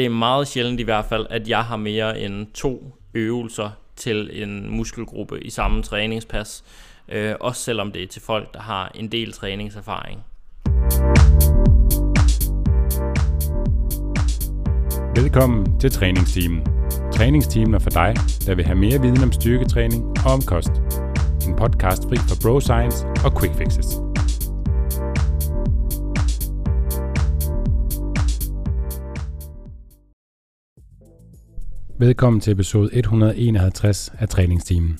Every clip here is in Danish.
det er meget sjældent i hvert fald, at jeg har mere end to øvelser til en muskelgruppe i samme træningspas. Øh, også selvom det er til folk, der har en del træningserfaring. Velkommen til træningsteamen. Træningsteamen er for dig, der vil have mere viden om styrketræning og om kost. En podcast fri for bro science og quick fixes. Velkommen til episode 151 af træningsteamen.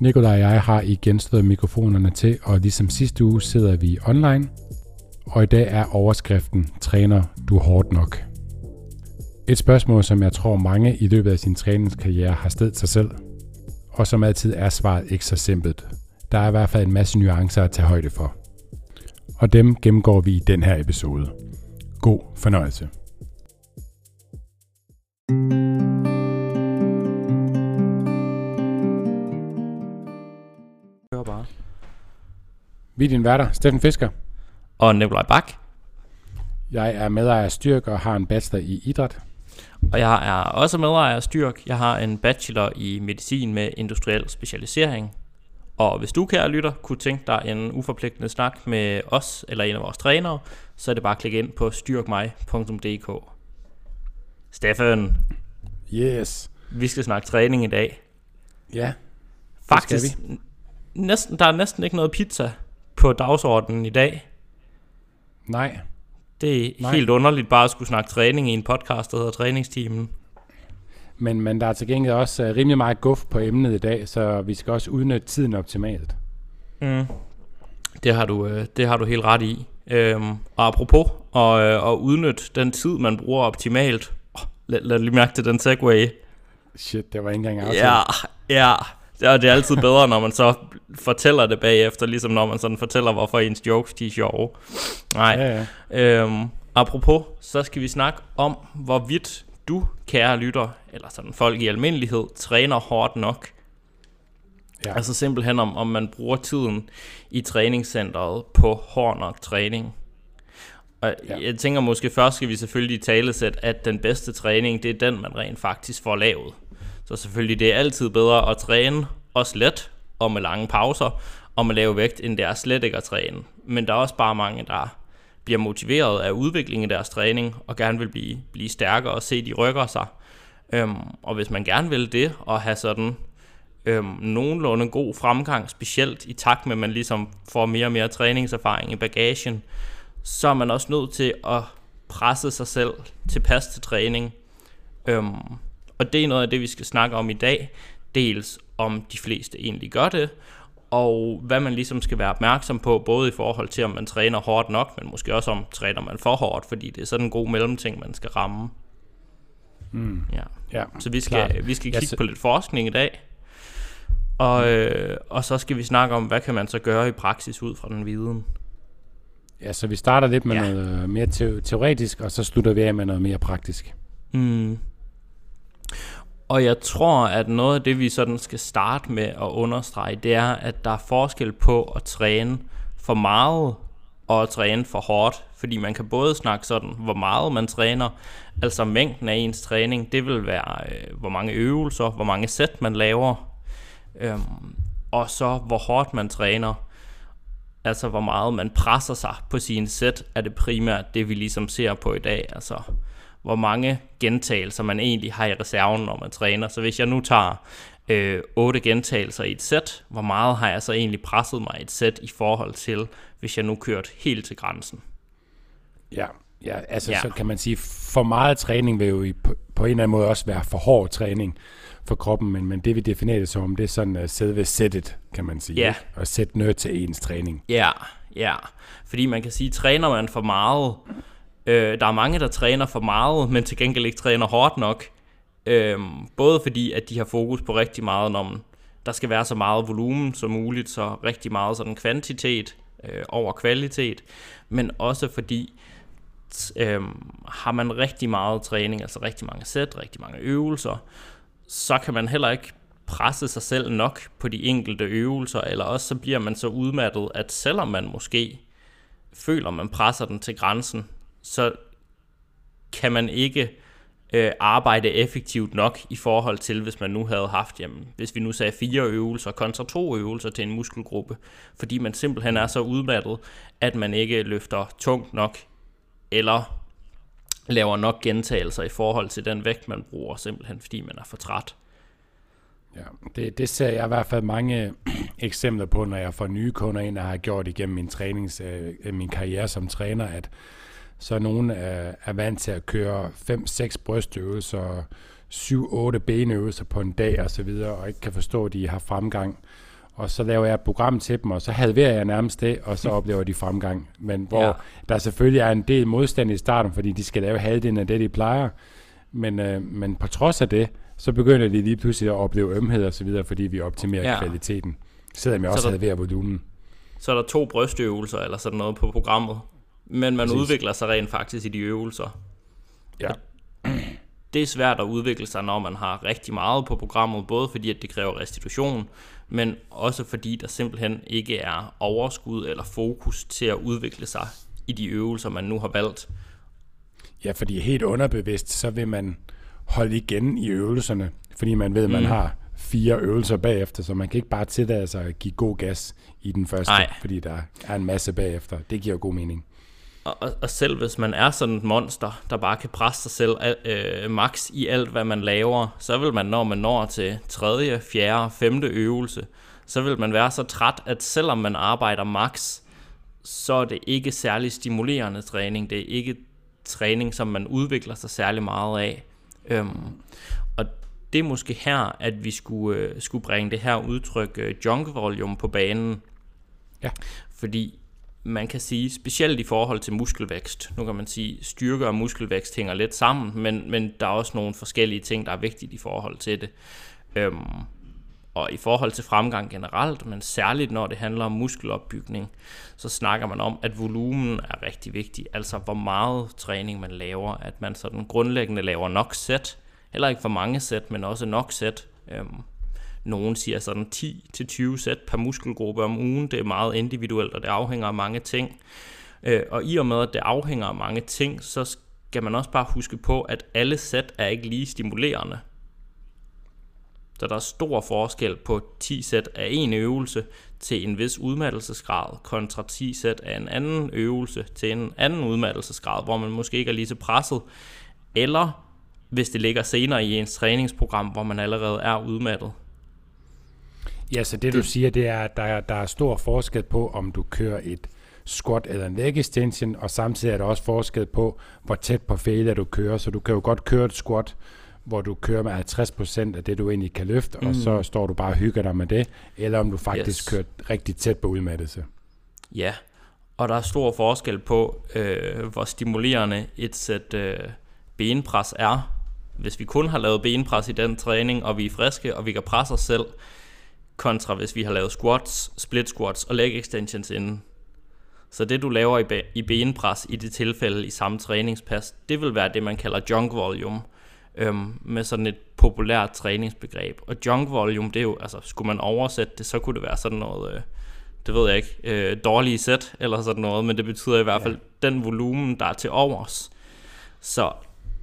Nikolaj og jeg har igen stået mikrofonerne til, og ligesom sidste uge sidder vi online. Og i dag er overskriften Træner du hårdt nok? Et spørgsmål, som jeg tror mange i løbet af sin træningskarriere har stillet sig selv, og som altid er svaret ikke så simpelt. Der er i hvert fald en masse nuancer at tage højde for. Og dem gennemgår vi i den her episode. God fornøjelse. Hør bare. Vi er din værter, Steffen Fisker. Og Nikolaj Bak. Jeg er medejer af Styrk og har en bachelor i idræt. Og jeg er også medejer af Styrk. Jeg har en bachelor i medicin med industriel specialisering. Og hvis du, kære lytter, kunne tænke dig en uforpligtende snak med os eller en af vores trænere, så er det bare at klikke ind på styrkmig.dk. Steffen, Yes. vi skal snakke træning i dag. Ja, Faktisk, skal næsten, der er næsten ikke noget pizza på dagsordenen i dag. nej. Det er Nej. Helt underligt bare at skulle snakke træning i en podcast, der hedder Træningsteamen. Men, men der er til gengæld også uh, rimelig meget guf på emnet i dag, så vi skal også udnytte tiden optimalt. Mm. Det, har du, øh, det har du helt ret i. Øhm, og apropos at, øh, at udnytte den tid, man bruger optimalt. Lad, lad lige mærke til den segway. Shit, det var ikke engang aftalt. Ja, ja. Ja, det er altid bedre, når man så fortæller det bagefter, ligesom når man sådan fortæller, hvorfor ens jokes de er sjove. Nej, ja, ja. Øhm, apropos, så skal vi snakke om, hvorvidt du, kære lytter, eller sådan folk i almindelighed, træner hårdt nok. Ja. Altså simpelthen om, om man bruger tiden i træningscenteret på hård nok træning. Og Ja. jeg tænker måske først skal vi selvfølgelig i talesæt, at den bedste træning, det er den, man rent faktisk får lavet. Så selvfølgelig det er altid bedre at træne, også let, og med lange pauser, og med lave vægt, end det er slet ikke at træne. Men der er også bare mange, der bliver motiveret af udviklingen i deres træning, og gerne vil blive, blive stærkere og se, de rykker sig. Øhm, og hvis man gerne vil det, og have sådan øhm, nogenlunde god fremgang, specielt i takt med, at man ligesom får mere og mere træningserfaring i bagagen, så er man også nødt til at presse sig selv tilpas til træning. Øhm, og det er noget af det, vi skal snakke om i dag. Dels om de fleste egentlig gør det, og hvad man ligesom skal være opmærksom på, både i forhold til, om man træner hårdt nok, men måske også om træner man for hårdt, fordi det er sådan en god mellemting, man skal ramme. Mm. Ja. ja. Så vi skal, Klart. vi skal Ja, kigge så- på lidt forskning i dag. Og, øh, og så skal vi snakke om, hvad kan man så gøre i praksis ud fra den viden. Ja, så vi starter lidt med Ja. noget øh, mere teo- teoretisk, og så slutter vi af med noget mere praktisk. Mm. Og jeg tror, at noget af det, vi sådan skal starte med at understrege, det er, at der er forskel på at træne for meget og at træne for hårdt. Fordi man kan både snakke sådan, hvor meget man træner, altså mængden af ens træning, det vil være, øh, hvor mange øvelser, hvor mange sæt man laver, øhm, og så hvor hårdt man træner. Altså hvor meget man presser sig på sine sæt, er det primært det, vi ligesom ser på i dag. Altså hvor mange gentagelser man egentlig har i reserven, når man træner. Så hvis jeg nu tager øh, 8 gentagelser i et sæt, hvor meget har jeg så egentlig presset mig i et sæt i forhold til, hvis jeg nu kørte helt til grænsen? Ja, ja altså ja. så kan man sige, for meget træning vil jo i, på, på en eller anden måde også være for hård træning for kroppen, men, men det vi definerer det som, det er sådan uh, selve sættet, kan man sige. Ikke? Og sætte noget til ens træning. Ja, ja. Fordi man kan sige, træner man for meget, øh, der er mange, der træner for meget, men til gengæld ikke træner hårdt nok. Øh, både fordi, at de har fokus på rigtig meget, når man, der skal være så meget volumen som muligt, så rigtig meget sådan kvantitet øh, over kvalitet, men også fordi, øh, har man rigtig meget træning, altså rigtig mange sæt, rigtig mange øvelser, så kan man heller ikke presse sig selv nok på de enkelte øvelser, eller også så bliver man så udmattet, at selvom man måske føler, man presser den til grænsen, så kan man ikke øh, arbejde effektivt nok i forhold til, hvis man nu havde haft, jamen, hvis vi nu sagde fire øvelser kontra to øvelser til en muskelgruppe, fordi man simpelthen er så udmattet, at man ikke løfter tungt nok, eller laver nok gentagelser i forhold til den vægt, man bruger, simpelthen fordi man er for træt. Ja, det, det ser jeg i hvert fald mange eksempler på, når jeg får nye kunder ind, og har gjort igennem min, trænings, øh, min karriere som træner, at så nogen er, er vant til at køre 5-6 brystøvelser, 7-8 benøvelser på en dag osv., og så videre, og ikke kan forstå, at de har fremgang. Og så laver jeg et program til dem, og så halverer jeg nærmest det, og så oplever de fremgang. Men hvor ja. der selvfølgelig er en del modstand i starten, fordi de skal lave halvdelen af det, de plejer. Men, øh, men på trods af det, så begynder de lige pludselig at opleve ømhed og så videre, fordi vi optimerer ja. kvaliteten. Selvom jeg også der, halverer volumen. Så er der to brystøvelser eller sådan noget på programmet, men man Præcis. udvikler sig rent faktisk i de øvelser. Ja. Det er svært at udvikle sig, når man har rigtig meget på programmet, både fordi at det kræver restitution, men også fordi der simpelthen ikke er overskud eller fokus til at udvikle sig i de øvelser, man nu har valgt. Ja, fordi helt underbevidst, så vil man holde igen i øvelserne, fordi man ved, at man mm. har fire øvelser bagefter, så man kan ikke bare tillade sig at give god gas i den første, Ej. fordi der er en masse bagefter. Det giver god mening. Og, og selv hvis man er sådan et monster, der bare kan presse sig selv øh, max i alt, hvad man laver, så vil man, når man når til tredje, fjerde, femte øvelse, så vil man være så træt, at selvom man arbejder max, så er det ikke særlig stimulerende træning. Det er ikke træning, som man udvikler sig særlig meget af. Øhm, og det er måske her, at vi skulle, øh, skulle bringe det her udtryk øh, junk volume på banen. Ja. Fordi man kan sige, specielt i forhold til muskelvækst, nu kan man sige, styrke og muskelvækst hænger lidt sammen, men, men der er også nogle forskellige ting, der er vigtige i forhold til det. Øhm, og i forhold til fremgang generelt, men særligt når det handler om muskelopbygning, så snakker man om, at volumen er rigtig vigtig. Altså hvor meget træning man laver, at man sådan grundlæggende laver nok sæt, heller ikke for mange sæt, men også nok sæt. Øhm, nogen siger sådan 10-20 sæt per muskelgruppe om ugen. Det er meget individuelt, og det afhænger af mange ting. Øh, og i og med, at det afhænger af mange ting, så skal man også bare huske på, at alle sæt er ikke lige stimulerende. Så der er stor forskel på 10 sæt af en øvelse til en vis udmattelsesgrad, kontra 10 sæt af en anden øvelse til en anden udmattelsesgrad, hvor man måske ikke er lige så presset, eller hvis det ligger senere i ens træningsprogram, hvor man allerede er udmattet. Ja, så det, det du siger, det er, at der er, der er stor forskel på, om du kører et squat eller en leg extension, og samtidig er der også forskel på, hvor tæt på failure du kører. Så du kan jo godt køre et squat, hvor du kører med 50% af det, du egentlig kan løfte, mm. og så står du bare og hygger dig med det, eller om du faktisk yes. kører rigtig tæt på udmattelse. Ja, og der er stor forskel på, øh, hvor stimulerende et sæt øh, benpres er. Hvis vi kun har lavet benpres i den træning, og vi er friske, og vi kan presse os selv, kontra hvis vi har lavet squats, split squats og leg extensions inden. Så det du laver i, i benpres i det tilfælde i samme træningspas, det vil være det man kalder junk volume, øhm, med sådan et populært træningsbegreb. Og junk volume, det er jo, altså skulle man oversætte det, så kunne det være sådan noget, øh, det ved jeg ikke, øh, dårlige sæt eller sådan noget, men det betyder i hvert fald ja. den volumen, der er til overs. Så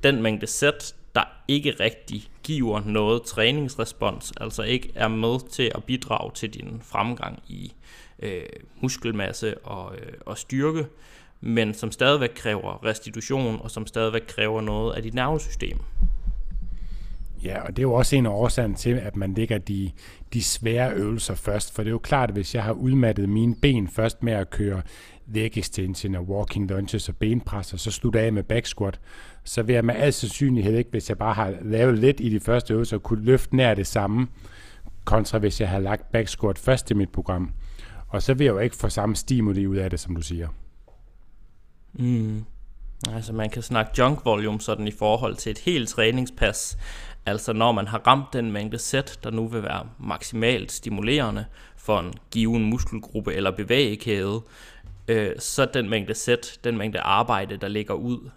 den mængde sæt, der ikke rigtig giver noget træningsrespons, altså ikke er med til at bidrage til din fremgang i øh, muskelmasse og, øh, og styrke, men som stadigvæk kræver restitution, og som stadigvæk kræver noget af dit nervesystem. Ja, og det er jo også en af årsagerne til, at man lægger de, de svære øvelser først. For det er jo klart, at hvis jeg har udmattet mine ben først med at køre leg extension og walking lunges og benpres, og så slutter af med back squat, så vil jeg med al sandsynlighed ikke, hvis jeg bare har lavet lidt i de første øvelser, kunne løfte nær det samme, kontra hvis jeg har lagt back squat først i mit program. Og så vil jeg jo ikke få samme stimuli ud af det, som du siger. Mm. Altså man kan snakke junk volume sådan i forhold til et helt træningspas. Altså når man har ramt den mængde sæt, der nu vil være maksimalt stimulerende for en given muskelgruppe eller bevægekæde, øh, så den mængde sæt, den mængde arbejde, der ligger ud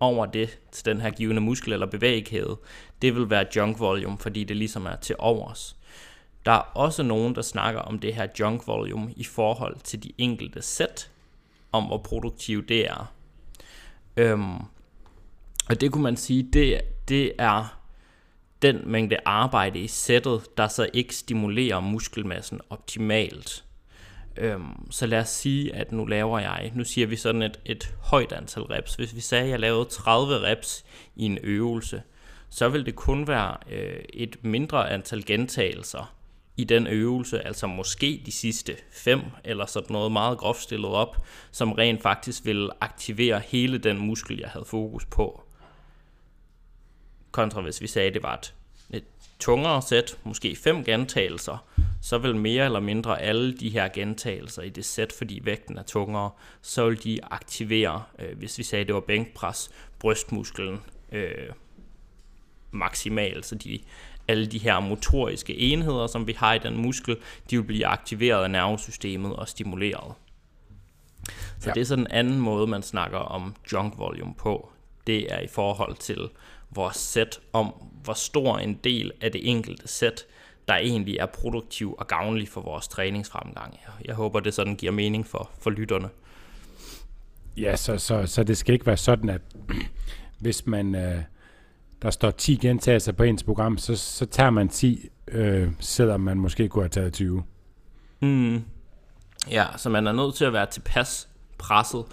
over det til den her givende muskel eller bevægekæde, det vil være junk volume, fordi det ligesom er til overs. Der er også nogen, der snakker om det her junk volume i forhold til de enkelte sæt, om hvor produktiv det er. Øhm, Og det kunne man sige, det, det er den mængde arbejde i sættet, der så ikke stimulerer muskelmassen optimalt. Øhm, så lad os sige, at nu laver jeg, nu siger vi sådan et, et højt antal reps. Hvis vi sagde, at jeg lavede 30 reps i en øvelse, så vil det kun være øh, et mindre antal gentagelser i den øvelse, altså måske de sidste fem, eller sådan noget meget groft stillet op, som rent faktisk vil aktivere hele den muskel, jeg havde fokus på. Kontra hvis vi sagde, at det var et, et tungere sæt, måske fem gentagelser, så vil mere eller mindre alle de her gentagelser i det sæt, fordi vægten er tungere, så vil de aktivere, øh, hvis vi sagde, det var bænkpres, brystmusklen øh, maksimalt, så de, alle de her motoriske enheder, som vi har i den muskel, de vil blive aktiveret af nervesystemet og stimuleret. Så ja. det er sådan en anden måde, man snakker om junk volume på. Det er i forhold til vores sæt, om hvor stor en del af det enkelte sæt, der egentlig er produktiv og gavnlig for vores træningsfremgang. Jeg håber, det sådan giver mening for, for lytterne. Ja, så, så, så det skal ikke være sådan, at hvis man øh, der står 10 gentagelser på ens program, så, så tager man 10, øh, selvom man måske kunne have taget 20. Mm. Ja, så man er nødt til at være tilpas presset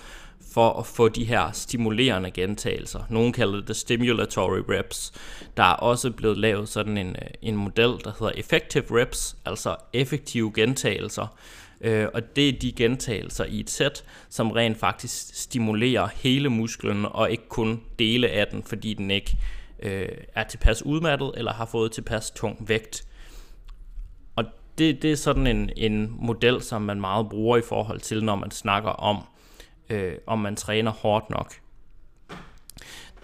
for at få de her stimulerende gentagelser. Nogle kalder det stimulatory reps. Der er også blevet lavet sådan en, øh, en model, der hedder effective reps, altså effektive gentagelser. Øh, og det er de gentagelser i et sæt, som rent faktisk stimulerer hele musklen, og ikke kun dele af den, fordi den ikke øh, er tilpas udmattet, eller har fået tilpas tung vægt. Og det, det er sådan en, en model, som man meget bruger i forhold til, når man snakker om, øh, om man træner hårdt nok.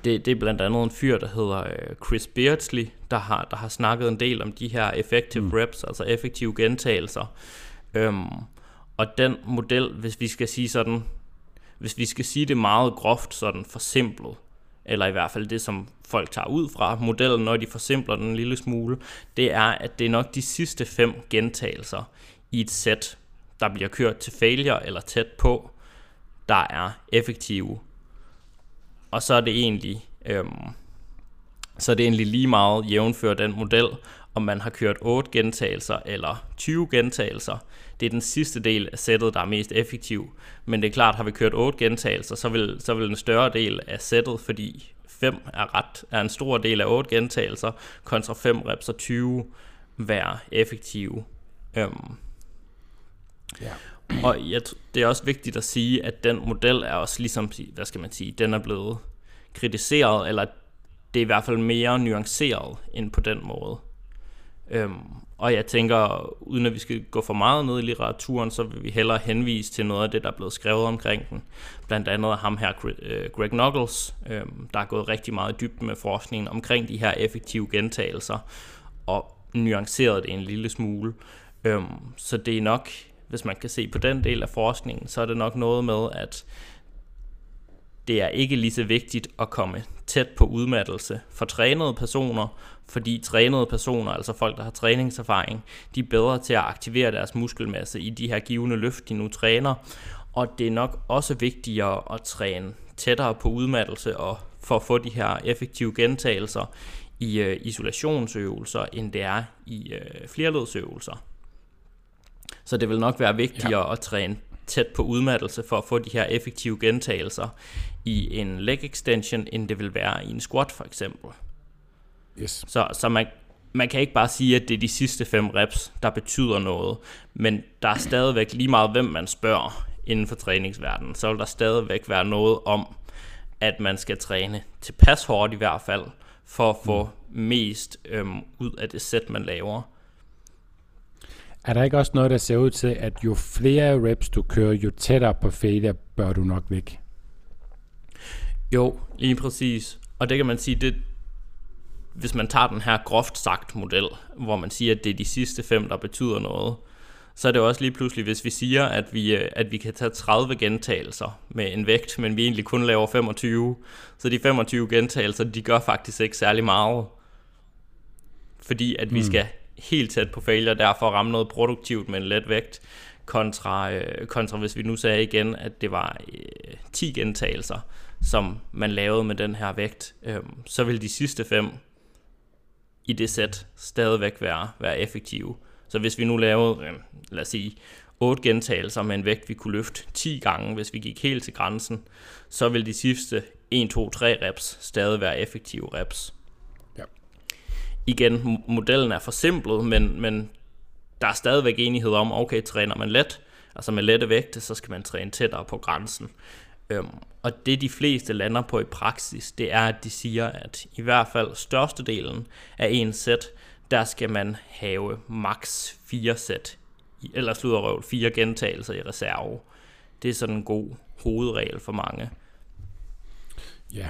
Det, det er blandt andet en fyr, der hedder øh, Chris Beardsley, der har, der har snakket en del om de her effective mm. reps, altså effektive gentagelser. Øhm, og den model, hvis vi skal sige sådan, hvis vi skal sige det meget groft, sådan forsimplet, eller i hvert fald det, som folk tager ud fra modellen, når de forsimpler den en lille smule, det er, at det er nok de sidste fem gentagelser i et sæt, der bliver kørt til failure eller tæt på, der er effektive. Og så er det egentlig, øhm, så er det egentlig lige meget jævnfør den model, om man har kørt 8 gentagelser eller 20 gentagelser. Det er den sidste del af sættet, der er mest effektiv. Men det er klart, har vi kørt 8 gentagelser, så vil, så vil en større del af sættet, fordi 5 er, ret, er en stor del af 8 gentagelser, kontra 5 reps og 20 være effektive. Øhm. Ja. Og jeg, det er også vigtigt at sige, at den model er også ligesom, hvad skal man sige, den er blevet kritiseret, eller det er i hvert fald mere nuanceret end på den måde. Øhm, og jeg tænker, uden at vi skal gå for meget ned i litteraturen, så vil vi hellere henvise til noget af det, der er blevet skrevet omkring den. Blandt andet af ham her, øh, Greg Knuckles, øhm, der er gået rigtig meget i dybden med forskningen omkring de her effektive gentagelser, og nuanceret det en lille smule. Øhm, så det er nok, hvis man kan se på den del af forskningen, så er det nok noget med, at det er ikke lige så vigtigt at komme tæt på udmattelse for trænede personer, fordi trænede personer, altså folk, der har træningserfaring, de er bedre til at aktivere deres muskelmasse i de her givende løft, de nu træner. Og det er nok også vigtigere at træne tættere på udmattelse og for at få de her effektive gentagelser i øh, isolationsøvelser, end det er i øh, flerledsøvelser. Så det vil nok være vigtigere ja. at træne tæt på udmattelse for at få de her effektive gentagelser i en leg extension, end det vil være i en squat for eksempel. Yes. Så, så man, man kan ikke bare sige, at det er de sidste fem reps, der betyder noget, men der er stadigvæk lige meget, hvem man spørger inden for træningsverdenen, så vil der stadigvæk være noget om, at man skal træne tilpas hårdt i hvert fald, for at få mm. mest øhm, ud af det sæt, man laver. Er der ikke også noget, der ser ud til, at jo flere reps du kører, jo tættere på failure bør du nok væk? Jo, lige præcis. Og det kan man sige, det, hvis man tager den her groft sagt model, hvor man siger, at det er de sidste fem, der betyder noget, så er det også lige pludselig, hvis vi siger, at vi, øh, at vi kan tage 30 gentagelser med en vægt, men vi egentlig kun laver 25, så de 25 gentagelser, de gør faktisk ikke særlig meget. Fordi at vi mm. skal helt tæt på failure, derfor ramme noget produktivt med en let vægt, kontra, øh, kontra hvis vi nu sagde igen, at det var øh, 10 gentagelser, som man lavede med den her vægt, øh, så vil de sidste fem i det sæt stadigvæk være, være effektive. Så hvis vi nu lavede, øh, lad os sige, 8 gentagelser med en vægt, vi kunne løfte 10 gange, hvis vi gik helt til grænsen, så vil de sidste 1, 2, 3 reps stadig være effektive reps. Igen, modellen er forsimplet, men, men der er stadigvæk enighed om, okay, træner man let, altså med lette vægte, så skal man træne tættere på grænsen. Øhm, og det de fleste lander på i praksis, det er, at de siger, at i hvert fald størstedelen af en sæt, der skal man have maks 4 sæt, eller røv, fire gentagelser i reserve. Det er sådan en god hovedregel for mange. Ja,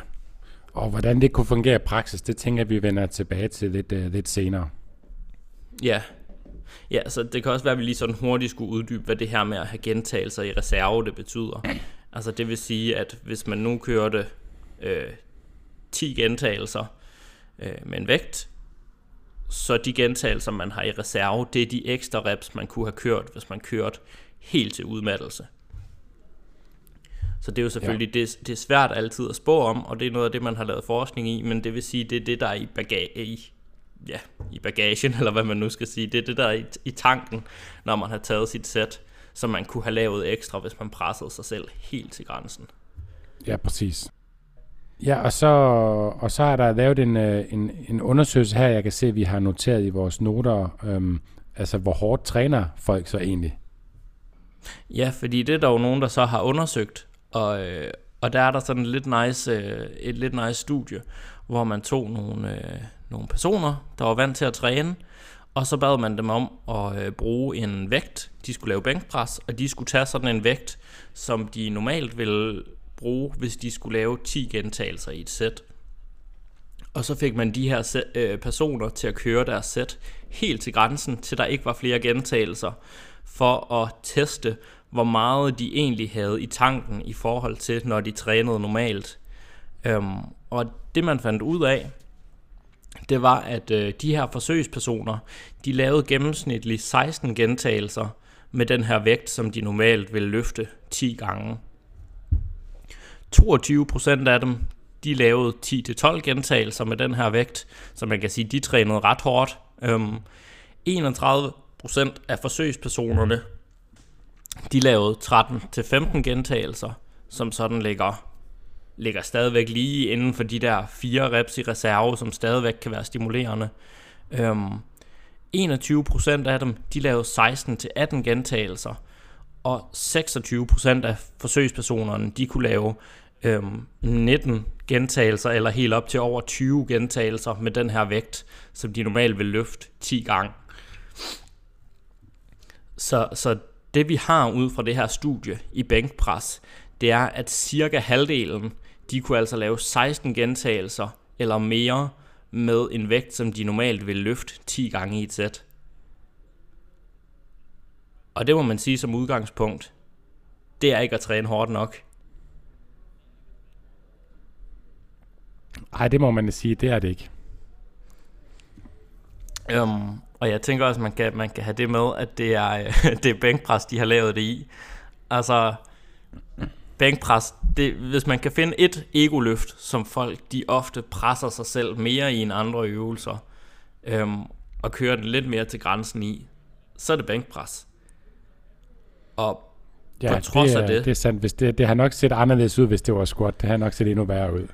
og hvordan det kunne fungere i praksis, det tænker vi vender tilbage til lidt, uh, lidt senere. Ja, Ja, så det kan også være, at vi lige sådan hurtigt skulle uddybe, hvad det her med at have gentagelser i reserve, det betyder. Altså det vil sige, at hvis man nu kørte øh, 10 gentagelser øh, med en vægt, så de gentagelser, man har i reserve, det er de ekstra reps, man kunne have kørt, hvis man kørte helt til udmattelse. Så det er jo selvfølgelig, ja. det, det er svært altid at spå om, og det er noget af det, man har lavet forskning i, men det vil sige, det er det, der er i, bagage, i ja, i bagagen, eller hvad man nu skal sige. Det er det der i, i tanken, når man har taget sit sæt, som man kunne have lavet ekstra, hvis man pressede sig selv helt til grænsen. Ja, præcis. Ja, og så, og så er der lavet en, øh, en, en undersøgelse her, jeg kan se, at vi har noteret i vores noter, øhm, altså hvor hårdt træner folk så egentlig? Ja, fordi det er der jo nogen, der så har undersøgt, og, øh, og der er der sådan lidt nice, øh, et lidt nice studie, hvor man tog nogle, øh, nogle personer, der var vant til at træne, og så bad man dem om at øh, bruge en vægt. De skulle lave bænkpres, og de skulle tage sådan en vægt, som de normalt ville bruge, hvis de skulle lave 10 gentagelser i et sæt. Og så fik man de her sæt, øh, personer til at køre deres sæt helt til grænsen, til der ikke var flere gentagelser, for at teste, hvor meget de egentlig havde i tanken i forhold til, når de trænede normalt. Øhm, og det man fandt ud af, det var, at øh, de her forsøgspersoner, de lavede gennemsnitligt 16 gentagelser med den her vægt, som de normalt ville løfte 10 gange. 22% af dem, de lavede 10-12 gentagelser med den her vægt, så man kan sige, de trænede ret hårdt. Øhm, 31% af forsøgspersonerne, de lavede 13-15 gentagelser, som sådan ligger ligger stadigvæk lige inden for de der fire reps i reserve, som stadigvæk kan være stimulerende. Øhm, 21% af dem, de lavede 16-18 gentagelser, og 26% af forsøgspersonerne, de kunne lave øhm, 19 gentagelser, eller helt op til over 20 gentagelser med den her vægt, som de normalt vil løfte 10 gange. Så, så det vi har ud fra det her studie i bænkpres, det er, at cirka halvdelen de kunne altså lave 16 gentagelser eller mere med en vægt, som de normalt vil løfte 10 gange i et sæt. Og det må man sige som udgangspunkt, det er ikke at træne hårdt nok. Nej, det må man sige, det er det ikke. Um, og jeg tænker også, man kan, man kan have det med, at det er, det er bænkpres, de har lavet det i. Altså, bænkpres, det, hvis man kan finde et egoløft, som folk de ofte presser sig selv mere i end andre øvelser, øhm, og kører den lidt mere til grænsen i, så er det bænkpres. Og ja, på trods det er, af det... det er sandt. Hvis det, det har nok set anderledes ud, hvis det var squat. Det har nok set endnu værre ud.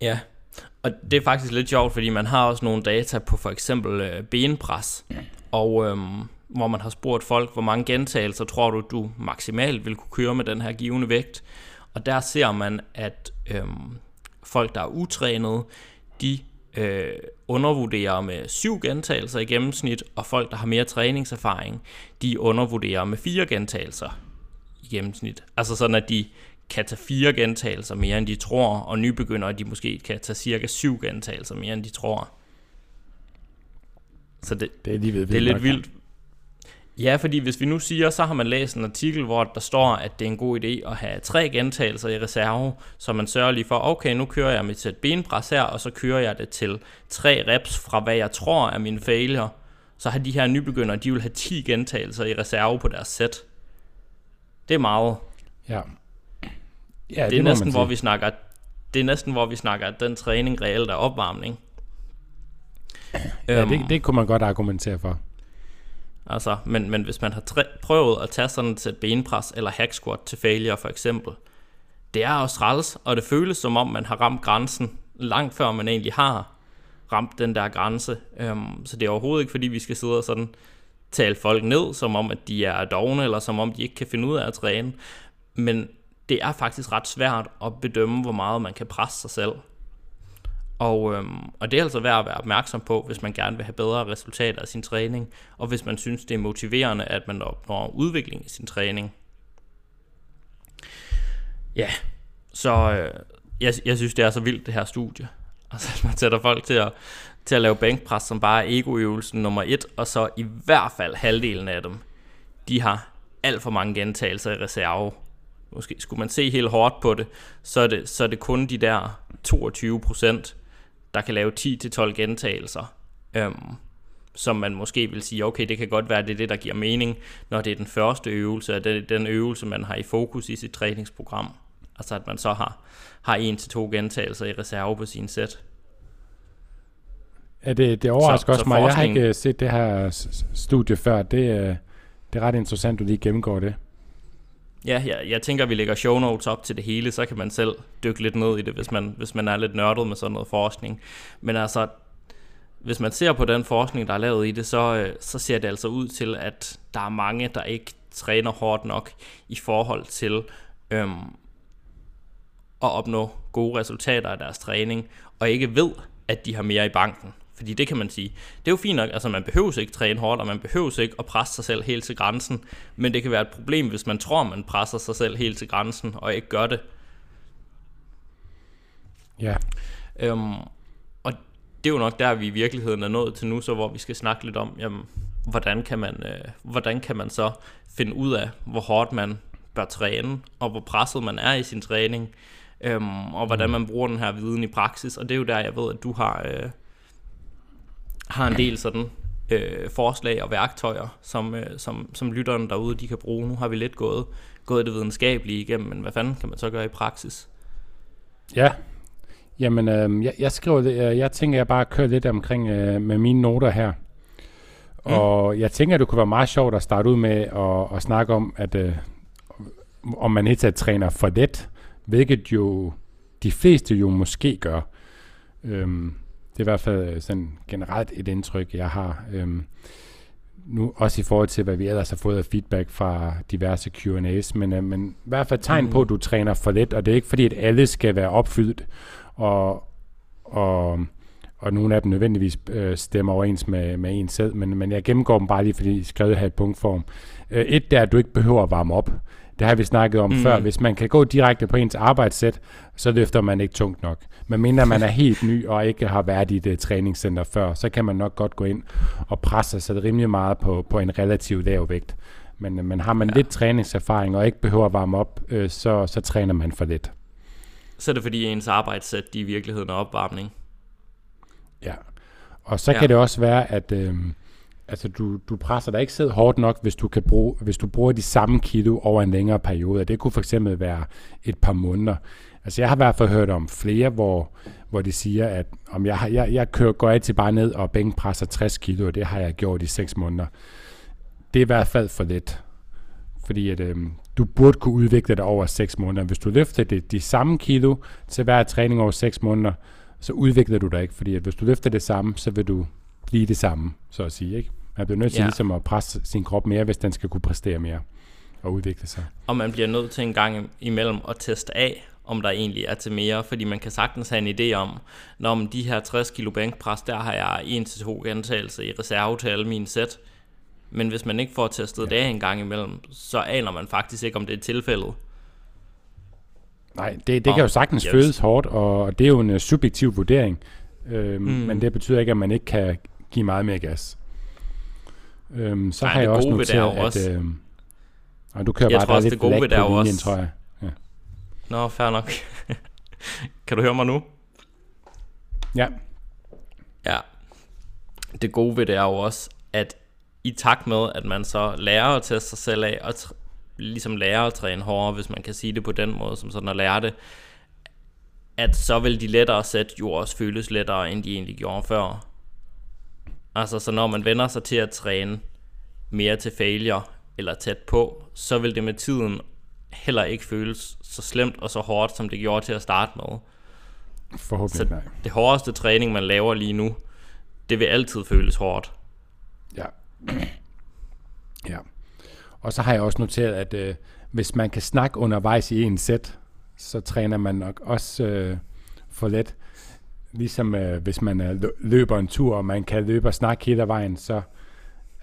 Ja, og det er faktisk lidt sjovt, fordi man har også nogle data på for eksempel øh, benpres. Og øhm, hvor man har spurgt folk, hvor mange gentagelser tror du, du maksimalt vil kunne køre med den her givende vægt. Og der ser man, at øhm, folk, der er utrænede, de øh, undervurderer med syv gentagelser i gennemsnit, og folk, der har mere træningserfaring, de undervurderer med fire gentagelser i gennemsnit. Altså sådan, at de kan tage fire gentagelser mere, end de tror, og nybegyndere, de måske kan tage cirka syv gentagelser mere, end de tror. Så det, det er, lige ved, det er lidt vildt, Ja, fordi hvis vi nu siger, så har man læst en artikel, hvor der står, at det er en god idé at have tre gentagelser i reserve, så man sørger lige for, okay, nu kører jeg mit sæt benpres her, og så kører jeg det til tre reps fra, hvad jeg tror er min failure. Så har de her nybegyndere, de vil have 10 gentagelser i reserve på deres sæt. Det er meget. Ja. Ja, det, det er næsten, hvor vi snakker, det er næsten, hvor vi snakker, at den træning reelt er opvarmning. Ja, um, det, det kunne man godt argumentere for. Altså, men, men hvis man har træ- prøvet at tage sådan et benpres eller hack squat til failure for eksempel, det er også træls, og det føles som om, man har ramt grænsen langt før man egentlig har ramt den der grænse. Um, så det er overhovedet ikke, fordi vi skal sidde og sådan tale folk ned, som om, at de er dogne, eller som om, de ikke kan finde ud af at træne. Men det er faktisk ret svært at bedømme, hvor meget man kan presse sig selv. Og, øhm, og det er altså værd at være opmærksom på, hvis man gerne vil have bedre resultater af sin træning, og hvis man synes, det er motiverende, at man opnår udvikling i sin træning. Ja, så øh, jeg, jeg synes, det er så vildt, det her studie. Altså, at man sætter folk til at, til at lave bænkpres, som bare er egoøvelsen nummer et, og så i hvert fald halvdelen af dem, de har alt for mange gentagelser i reserve. Måske skulle man se helt hårdt på det, så er det, så er det kun de der 22 procent, der kan lave 10-12 gentagelser, øhm, som man måske vil sige, okay, det kan godt være, det er det, der giver mening, når det er den første øvelse, og det er den øvelse, man har i fokus i sit træningsprogram. Altså at man så har, har en til to gentagelser i reserve på sin sæt. Ja, det, det overrasker så, også så mig. Forskning... Jeg har ikke set det her studie før. Det, øh, det er ret interessant, at du lige gennemgår det. Ja, ja, jeg tænker, at vi lægger show notes op til det hele, så kan man selv dykke lidt ned i det, hvis man, hvis man er lidt nørdet med sådan noget forskning. Men altså, hvis man ser på den forskning, der er lavet i det, så, øh, så ser det altså ud til, at der er mange, der ikke træner hårdt nok i forhold til øhm, at opnå gode resultater af deres træning, og ikke ved, at de har mere i banken. Fordi det kan man sige, det er jo fint nok, altså man behøver ikke træne hårdt, og man behøver ikke at presse sig selv helt til grænsen, men det kan være et problem, hvis man tror, man presser sig selv helt til grænsen, og ikke gør det. Ja. Øhm, og det er jo nok der, vi i virkeligheden er nået til nu, så hvor vi skal snakke lidt om, jamen, hvordan kan man, øh, hvordan kan man så finde ud af, hvor hårdt man bør træne, og hvor presset man er i sin træning, øhm, og hvordan mm. man bruger den her viden i praksis. Og det er jo der, jeg ved, at du har, øh, har en del sådan øh, forslag og værktøjer, som, øh, som, som lytterne derude de kan bruge. Nu har vi lidt gået, gået det videnskabelige igennem, men hvad fanden kan man så gøre i praksis? Ja, jamen øh, jeg, jeg skriver det, jeg, jeg tænker, jeg bare kører lidt omkring øh, med mine noter her. Mm. Og jeg tænker, det kunne være meget sjovt at starte ud med at, at snakke om, at øh, om man helt træner for let, hvilket jo de fleste jo måske gør. Øhm, det er i hvert fald øh, sådan generelt et indtryk, jeg har. Øhm, nu også i forhold til, hvad vi ellers har fået af feedback fra diverse Q&A's, men, øh, men i hvert fald tegn mm. på, at du træner for let, og det er ikke fordi, at alle skal være opfyldt, og, og, og nogle af dem nødvendigvis øh, stemmer overens med, med en selv, men, men jeg gennemgår dem bare lige, fordi jeg skrev her i punktform. Øh, et, der er, at du ikke behøver at varme op. Det har vi snakket om mm. før. Hvis man kan gå direkte på ens arbejdssæt, så løfter man ikke tungt nok. Men mindre man er helt ny og ikke har været i et træningscenter før, så kan man nok godt gå ind og presse sig rimelig meget på, på en relativt lav vægt. Men, men har man ja. lidt træningserfaring og ikke behøver at varme op, øh, så, så træner man for lidt. Så er det fordi ens arbejdssæt de i virkeligheden er opvarmning? Ja, og så ja. kan det også være, at... Øh, altså du, du presser dig ikke selv hårdt nok, hvis du, kan bruge, hvis du bruger de samme kilo over en længere periode. Det kunne for eksempel være et par måneder. Altså jeg har i hvert fald hørt om flere, hvor, hvor de siger, at om jeg, har, jeg, jeg kører, går altid bare ned og bænkpresser 60 kilo, og det har jeg gjort i 6 måneder. Det er i hvert fald for lidt. Fordi at, øhm, du burde kunne udvikle dig over 6 måneder. Hvis du løfter det, de samme kilo til hver træning over 6 måneder, så udvikler du dig ikke. Fordi at hvis du løfter det samme, så vil du blive det samme, så at sige. Ikke? Man bliver nødt til ja. ligesom at presse sin krop mere, hvis den skal kunne præstere mere og udvikle sig. Og man bliver nødt til en gang imellem at teste af, om der egentlig er til mere, fordi man kan sagtens have en idé om, når om de her 60 kilo bænkpres, der har jeg en til to gentagelser i reserve til alle mine sæt. Men hvis man ikke får testet ja. det af en gang imellem, så aner man faktisk ikke, om det er tilfældet. Nej, det, det kan jo sagtens yes. føles hårdt, og det er jo en uh, subjektiv vurdering. Øh, mm. Men det betyder ikke, at man ikke kan give meget mere gas. Øhm, så Nej, har jeg også noteret, at... Også. Øh, og du kører jeg bare tror også, lidt det gode ved det linjen, også. tror jeg. Ja. Nå, fair nok. kan du høre mig nu? Ja. Ja. Det gode ved det er jo også, at i takt med, at man så lærer at teste sig selv af, og, ligesom lærer at træne hårdere, hvis man kan sige det på den måde, som sådan at lære det, at så vil de lettere sæt jo også føles lettere, end de egentlig gjorde før. Altså, så når man vender sig til at træne mere til failure, eller tæt på, så vil det med tiden heller ikke føles så slemt og så hårdt, som det gjorde til at starte med. Forhåbentlig så nej. det hårdeste træning, man laver lige nu, det vil altid føles hårdt. Ja. ja. Og så har jeg også noteret, at øh, hvis man kan snakke undervejs i en sæt, så træner man nok også øh, for let. Ligesom øh, hvis man øh, løber en tur, og man kan løbe og snakke hele vejen, så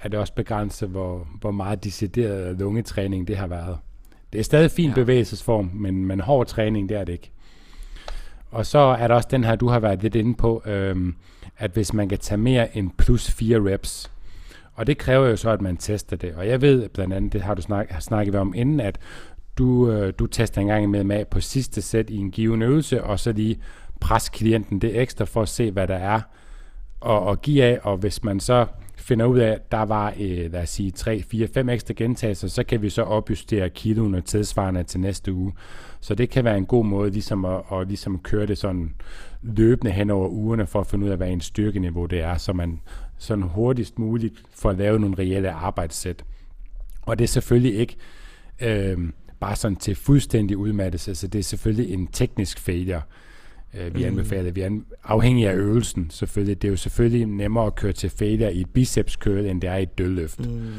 er det også begrænset, hvor, hvor meget decideret lungetræning det har været. Det er stadig fin ja. bevægelsesform, men, men hård træning, det er det ikke. Og så er der også den her, du har været lidt inde på, øhm, at hvis man kan tage mere end plus 4 reps, og det kræver jo så, at man tester det. Og jeg ved blandt andet, det har du snak, har snakket om inden, at du, øh, du tester en gang med med på sidste sæt i en given øvelse, og så lige pres klienten det ekstra for at se, hvad der er og, og give af. Og hvis man så finder ud af, at der var, øh, lad os sige, 3, 4, 5 ekstra gentagelser, så kan vi så opjustere kiloen og tidsvarende til næste uge. Så det kan være en god måde ligesom at, at ligesom køre det sådan løbende hen over ugerne for at finde ud af, hvad en styrkeniveau det er, så man sådan hurtigst muligt får lavet nogle reelle arbejdssæt. Og det er selvfølgelig ikke øh, bare sådan til fuldstændig udmattelse, så det er selvfølgelig en teknisk failure vi mm. anbefaler. Vi afhængig af øvelsen selvfølgelig. Det er jo selvfølgelig nemmere at køre til failure i et biceps curl, end det er i et dødløft. Mm.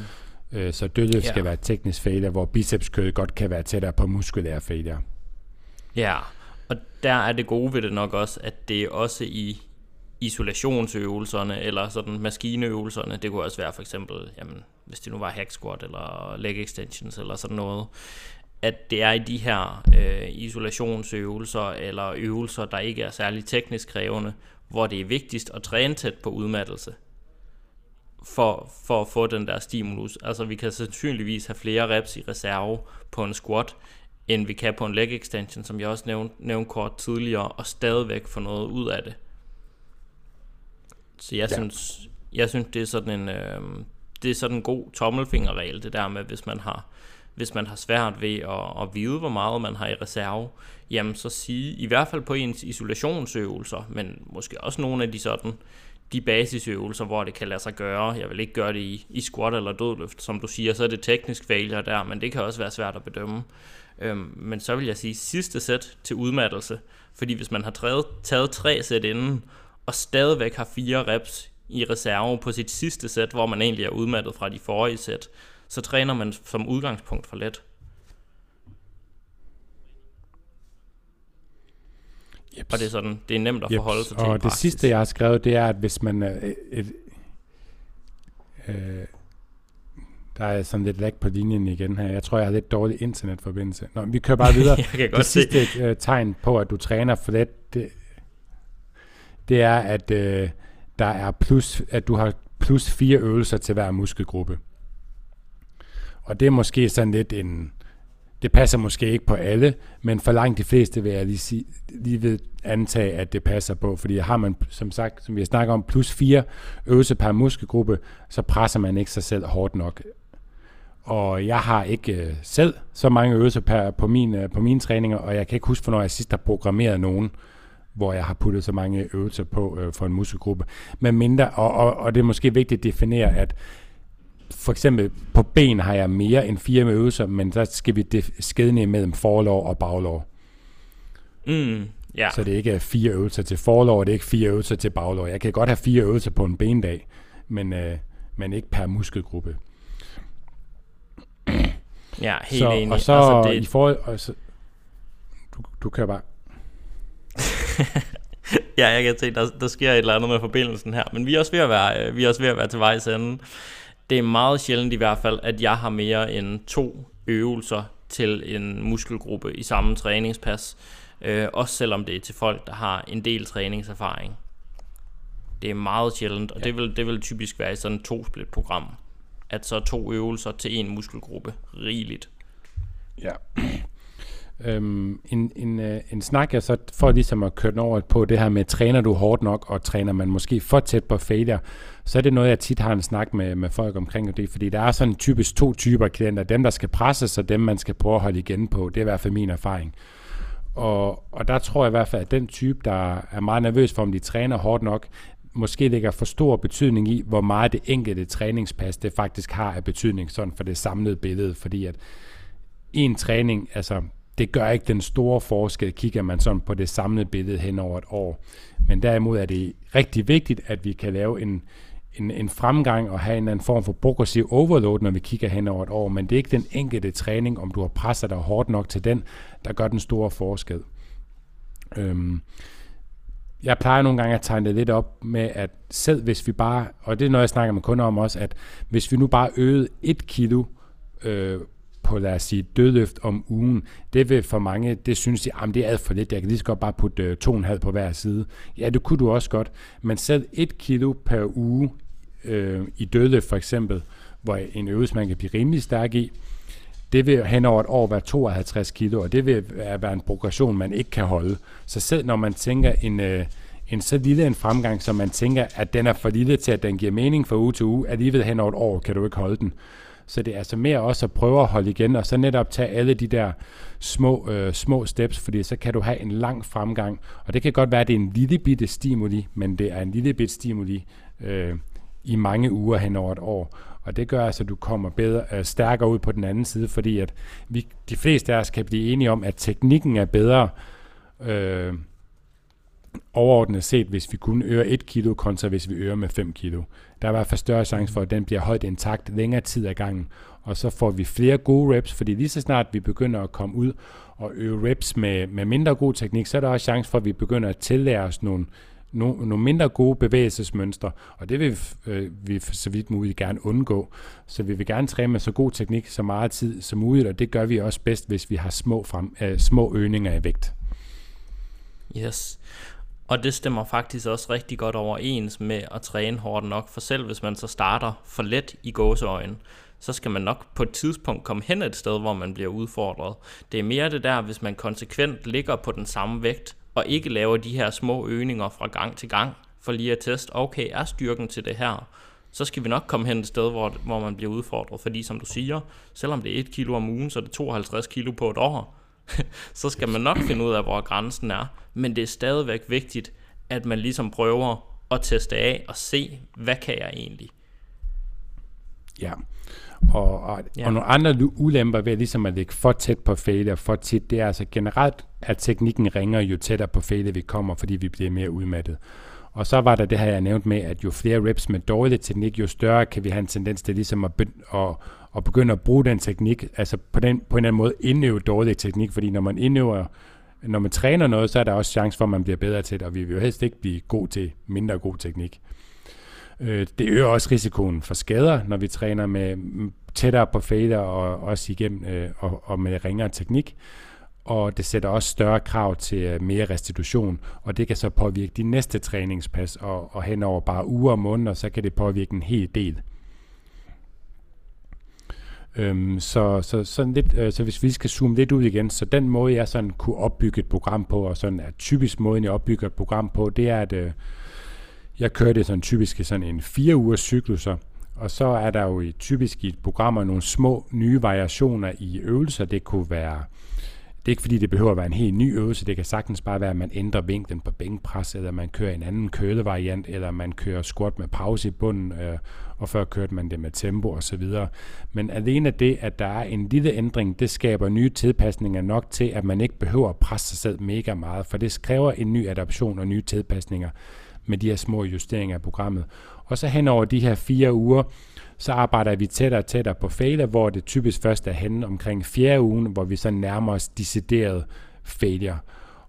Øh, så dødløft ja. skal være teknisk failure, hvor biceps curl godt kan være tættere på muskulær failure. Ja, og der er det gode ved det nok også, at det er også i isolationsøvelserne, eller sådan maskineøvelserne, det kunne også være for eksempel, jamen, hvis det nu var hack squat, eller leg extensions, eller sådan noget, at det er i de her øh, isolationsøvelser eller øvelser, der ikke er særlig teknisk krævende, hvor det er vigtigst at træne tæt på udmattelse for, for at få den der stimulus. Altså vi kan sandsynligvis have flere reps i reserve på en squat, end vi kan på en leg extension, som jeg også nævnte, nævnte kort tidligere, og stadigvæk få noget ud af det. Så jeg ja. synes, jeg synes det er sådan en øh, det er sådan en god tommelfingerregel det der med hvis man har hvis man har svært ved at, at vide, hvor meget man har i reserve, jamen så sige, i hvert fald på ens isolationsøvelser, men måske også nogle af de sådan, de basisøvelser, hvor det kan lade sig gøre. Jeg vil ikke gøre det i, i squat eller dødløft, som du siger, så er det teknisk failure der, men det kan også være svært at bedømme. Øhm, men så vil jeg sige sidste sæt til udmattelse, fordi hvis man har taget, taget tre sæt inden, og stadigvæk har fire reps i reserve på sit sidste sæt, hvor man egentlig er udmattet fra de forrige sæt, så træner man som udgangspunkt for let. Yep. Og det er sådan, det er nemt at yep. forholde sig til Og det praksis. sidste, jeg har skrevet, det er, at hvis man... Øh, et, øh, der er sådan lidt lag på linjen igen her. Jeg tror, jeg har lidt dårlig internetforbindelse. Nå, vi kører bare videre. jeg kan godt det sidste se. Uh, tegn på, at du træner for let, det, det er, at øh, der er plus, at du har plus fire øvelser til hver muskelgruppe. Og det er måske sådan lidt en... Det passer måske ikke på alle, men for langt de fleste vil jeg lige, sige, lige ved antage, at det passer på. Fordi har man, som sagt, som vi har snakket om, plus fire øvelser per muskelgruppe, så presser man ikke sig selv hårdt nok. Og jeg har ikke øh, selv så mange øvelser per, på, min, øh, på mine træninger, og jeg kan ikke huske, hvornår jeg sidst har programmeret nogen, hvor jeg har puttet så mange øvelser på øh, for en muskelgruppe. Men mindre, og, og, og det er måske vigtigt at definere, at for eksempel på ben har jeg mere end fire øvelser, men der skal vi skede mellem forlov og baglov. Mm, ja. Så det er ikke fire øvelser til forlov, og det er ikke fire øvelser til baglov. Jeg kan godt have fire øvelser på en bendag, men, øh, men ikke per muskelgruppe. Ja, helt så, enig. Og så altså, det... i forhold... Og så, du, du kører bare. ja, jeg kan se, der, der sker et eller andet med forbindelsen her, men vi er også ved at være, øh, vi er også ved at være til vejs ende det er meget sjældent i hvert fald, at jeg har mere end to øvelser til en muskelgruppe i samme træningspas. Øh, også selvom det er til folk, der har en del træningserfaring. Det er meget sjældent, og ja. det, vil, det vil typisk være i sådan to split program. At så to øvelser til en muskelgruppe rigeligt. Ja. Øhm, en, en, øh, en snak, jeg så får ligesom at køre den over på det her med, træner du hårdt nok, og træner man måske for tæt på failure, så er det noget, jeg tit har en snak med, med folk omkring det, fordi der er sådan typisk to typer klienter, dem der skal presses, og dem man skal prøve at holde igen på, det er i hvert fald min erfaring. Og, og der tror jeg i hvert fald, at den type, der er meget nervøs for, om de træner hårdt nok, måske lægger for stor betydning i, hvor meget det enkelte træningspas, det faktisk har af betydning sådan for det samlede billede, fordi at en træning, altså det gør ikke den store forskel, kigger man sådan på det samlede billede hen over et år. Men derimod er det rigtig vigtigt, at vi kan lave en, en, en fremgang og have en anden form for progressiv overload, når vi kigger hen over et år. Men det er ikke den enkelte træning, om du har presset dig hårdt nok til den, der gør den store forskel. Øhm, jeg plejer nogle gange at tegne det lidt op med, at selv hvis vi bare, og det er noget, jeg snakker med kunder om også, at hvis vi nu bare øgede et kilo øh, på, lad os sige, dødløft om ugen, det vil for mange, det synes de, jamen det er alt for lidt, jeg kan lige så godt bare putte øh, to og en halv på hver side. Ja, det kunne du også godt, men selv et kilo per uge øh, i dødløft for eksempel, hvor en øvelse man kan blive rimelig stærk i, det vil hen over et år være 52 kilo, og det vil være en progression, man ikke kan holde. Så selv når man tænker en, øh, en så lille en fremgang, som man tænker, at den er for lille til, at den giver mening fra uge til uge, alligevel hen over et år kan du ikke holde den. Så det er altså mere også at prøve at holde igen, og så netop tage alle de der små, øh, små steps, fordi så kan du have en lang fremgang. Og det kan godt være, at det er en lille bitte stimuli, men det er en lille bitte stimuli øh, i mange uger hen over et år. Og det gør altså, at du kommer bedre, øh, stærkere ud på den anden side, fordi at vi, de fleste af os kan blive enige om, at teknikken er bedre øh, overordnet set, hvis vi kun øger 1 kilo, kontra hvis vi øger med 5 kilo. Der er i hvert fald større chance for, at den bliver holdt intakt længere tid ad gangen, og så får vi flere gode reps, fordi lige så snart vi begynder at komme ud og øve reps med, med mindre god teknik, så er der også chance for, at vi begynder at tillære os nogle nogle, nogle mindre gode bevægelsesmønstre, og det vil øh, vi så vidt muligt gerne undgå. Så vi vil gerne træne med så god teknik så meget tid som muligt, og det gør vi også bedst, hvis vi har små, frem, øh, små øgninger i vægt. Yes. Og det stemmer faktisk også rigtig godt overens med at træne hårdt nok, for selv hvis man så starter for let i gåseøjen, så skal man nok på et tidspunkt komme hen et sted, hvor man bliver udfordret. Det er mere det der, hvis man konsekvent ligger på den samme vægt, og ikke laver de her små øgninger fra gang til gang, for lige at teste, okay, er styrken til det her? Så skal vi nok komme hen et sted, hvor, hvor man bliver udfordret, fordi som du siger, selvom det er 1 kilo om ugen, så er det 52 kilo på et år, så skal man nok finde ud af, hvor grænsen er. Men det er stadigvæk vigtigt, at man ligesom prøver at teste af og se, hvad kan jeg egentlig? Ja, og, og, ja. og nogle andre ulemper ved ligesom at ligge for tæt på failure for tit, det er altså generelt, at teknikken ringer jo tættere på failure vi kommer, fordi vi bliver mere udmattet. Og så var der det her, jeg nævnt med, at jo flere reps med dårlig teknik, jo større kan vi have en tendens til ligesom at, be- at, at begynde at bruge den teknik, altså på, den, på en eller anden måde indøve dårlig teknik, fordi når man indøver, når man træner noget, så er der også chance for, at man bliver bedre til det, og vi vil jo helst ikke blive god til mindre god teknik. Øh, det øger også risikoen for skader, når vi træner med tættere på fader og også igennem øh, og, og med ringere teknik. Og det sætter også større krav til øh, mere restitution, og det kan så påvirke de næste træningspas, og, og hen over bare uger og måneder, så kan det påvirke en hel del. Øhm, så, så, sådan lidt, øh, så hvis vi skal zoome lidt ud igen, så den måde, jeg sådan kunne opbygge et program på, og sådan er typisk måden, jeg opbygger et program på, det er, at øh, jeg kører det sådan typisk i sådan en fire ugers cykluser, og så er der jo i, typisk i et program nogle små nye variationer i øvelser. Det kunne være, det er ikke fordi det behøver at være en helt ny øvelse, det kan sagtens bare være, at man ændrer vinklen på bænkpres, eller man kører en anden kølevariant, eller man kører squat med pause i bunden, øh, og før kørte man det med tempo osv. Men alene det, at der er en lille ændring, det skaber nye tilpasninger nok til, at man ikke behøver at presse sig selv mega meget, for det kræver en ny adaption og nye tilpasninger med de her små justeringer af programmet. Og så hen over de her fire uger, så arbejder vi tættere og tættere på failure, hvor det typisk først er hen omkring fjerde ugen, hvor vi så nærmer os decideret failure.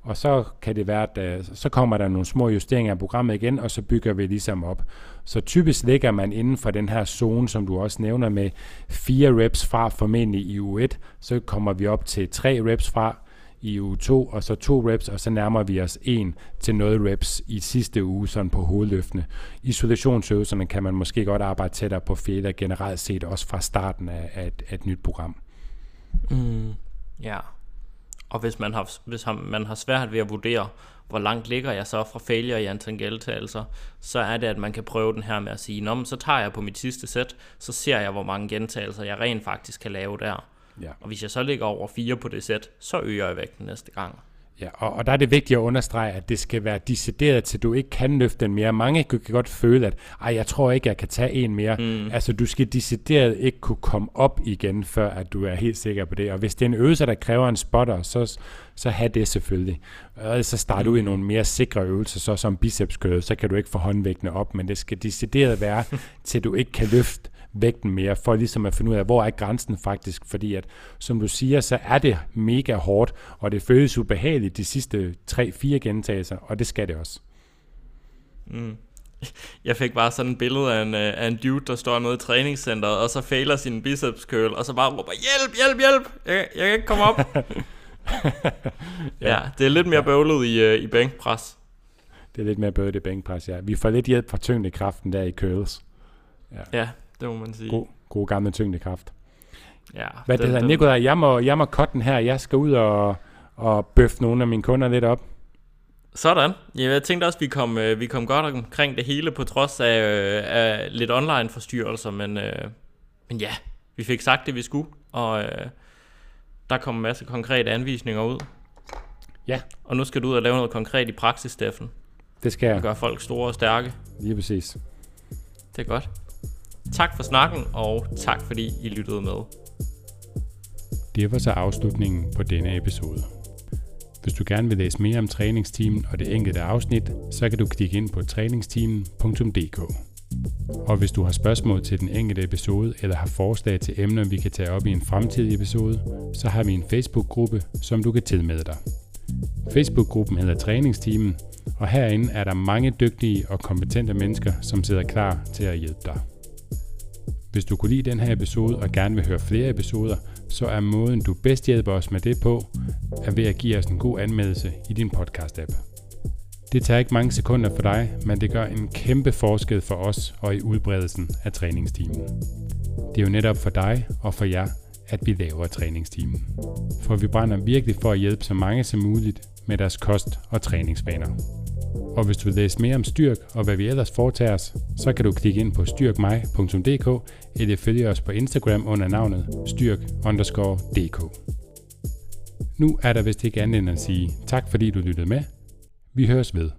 Og så kan det være, at øh, så kommer der nogle små justeringer af programmet igen, og så bygger vi ligesom op. Så typisk ligger man inden for den her zone, som du også nævner med fire reps fra formentlig i u 1, så kommer vi op til tre reps fra, i uge 2, og så to reps, og så nærmer vi os en til noget reps i sidste uge sådan på hovedløftene. Isolationsøvelserne kan man måske godt arbejde tættere på fælder generelt set, også fra starten af, af, et, af et nyt program. Mm, ja, Og hvis man har, hvis man har svært ved at vurdere, hvor langt ligger jeg så fra failure i antal gentagelser, altså, så er det, at man kan prøve den her med at sige, Nå, men så tager jeg på mit sidste sæt, så ser jeg, hvor mange gentagelser jeg rent faktisk kan lave der. Ja. Og hvis jeg så ligger over 4 på det sæt, så øger jeg vægten næste gang. Ja, og, og der er det vigtigt at understrege, at det skal være decideret til, du ikke kan løfte den mere. Mange kan godt føle, at Ej, jeg tror ikke, jeg kan tage en mere. Mm. Altså, du skal decideret ikke kunne komme op igen, før at du er helt sikker på det. Og hvis det er en øvelse, der kræver en spotter, så, så have det selvfølgelig. Og så start mm. ud i nogle mere sikre øvelser, så som biceps så kan du ikke få håndvægtene op, men det skal decideret være, til du ikke kan løfte vægten mere, for ligesom at finde ud af, hvor er grænsen faktisk, fordi at, som du siger, så er det mega hårdt, og det føles ubehageligt de sidste 3-4 gentagelser, og det skal det også. Mm. Jeg fik bare sådan et billede af en, øh, af en dude, der står nede i træningscenteret, og så fejler sin biceps curl, og så bare råber, hjælp, hjælp, hjælp, jeg, jeg kan ikke komme op. ja. ja, det er lidt mere bøvlet i, uh, i bænkpres. Det er lidt mere bøvlet i bænkpres, ja. Vi får lidt hjælp fra tyngdekraften der i curls. Ja. ja, det må man sige. God, god gamle tyngdekraft. Ja, Hvad den, det hedder, Nikolaj, jeg må, jeg må cutte den her. Jeg skal ud og, og bøffe nogle af mine kunder lidt op. Sådan. Jeg tænkte også, at vi kom, øh, vi kom godt omkring det hele, på trods af, øh, af lidt online forstyrrelser, men, øh, men ja, vi fik sagt det, vi skulle, og øh, der kom en masse konkrete anvisninger ud. Ja. Og nu skal du ud og lave noget konkret i praksis, Steffen. Det skal jeg. gør folk store og stærke. Lige præcis. Det er godt. Tak for snakken, og tak fordi I lyttede med. Det var så afslutningen på denne episode. Hvis du gerne vil læse mere om træningsteamen og det enkelte afsnit, så kan du klikke ind på træningsteamen.dk. Og hvis du har spørgsmål til den enkelte episode eller har forslag til emner, vi kan tage op i en fremtidig episode, så har vi en Facebook-gruppe, som du kan tilmelde dig. Facebook-gruppen hedder Træningsteamen, og herinde er der mange dygtige og kompetente mennesker, som sidder klar til at hjælpe dig. Hvis du kunne lide den her episode og gerne vil høre flere episoder, så er måden du bedst hjælper os med det på, er ved at give os en god anmeldelse i din podcast-app. Det tager ikke mange sekunder for dig, men det gør en kæmpe forskel for os og i udbredelsen af træningstimen. Det er jo netop for dig og for jer, at vi laver træningstimen. For vi brænder virkelig for at hjælpe så mange som muligt med deres kost- og træningsvaner. Og hvis du vil læse mere om Styrk og hvad vi ellers foretager os, så kan du klikke ind på styrkmej.dk eller følge os på Instagram under navnet styrk_dk. Nu er der vist ikke andet end at sige tak fordi du lyttede med. Vi høres ved.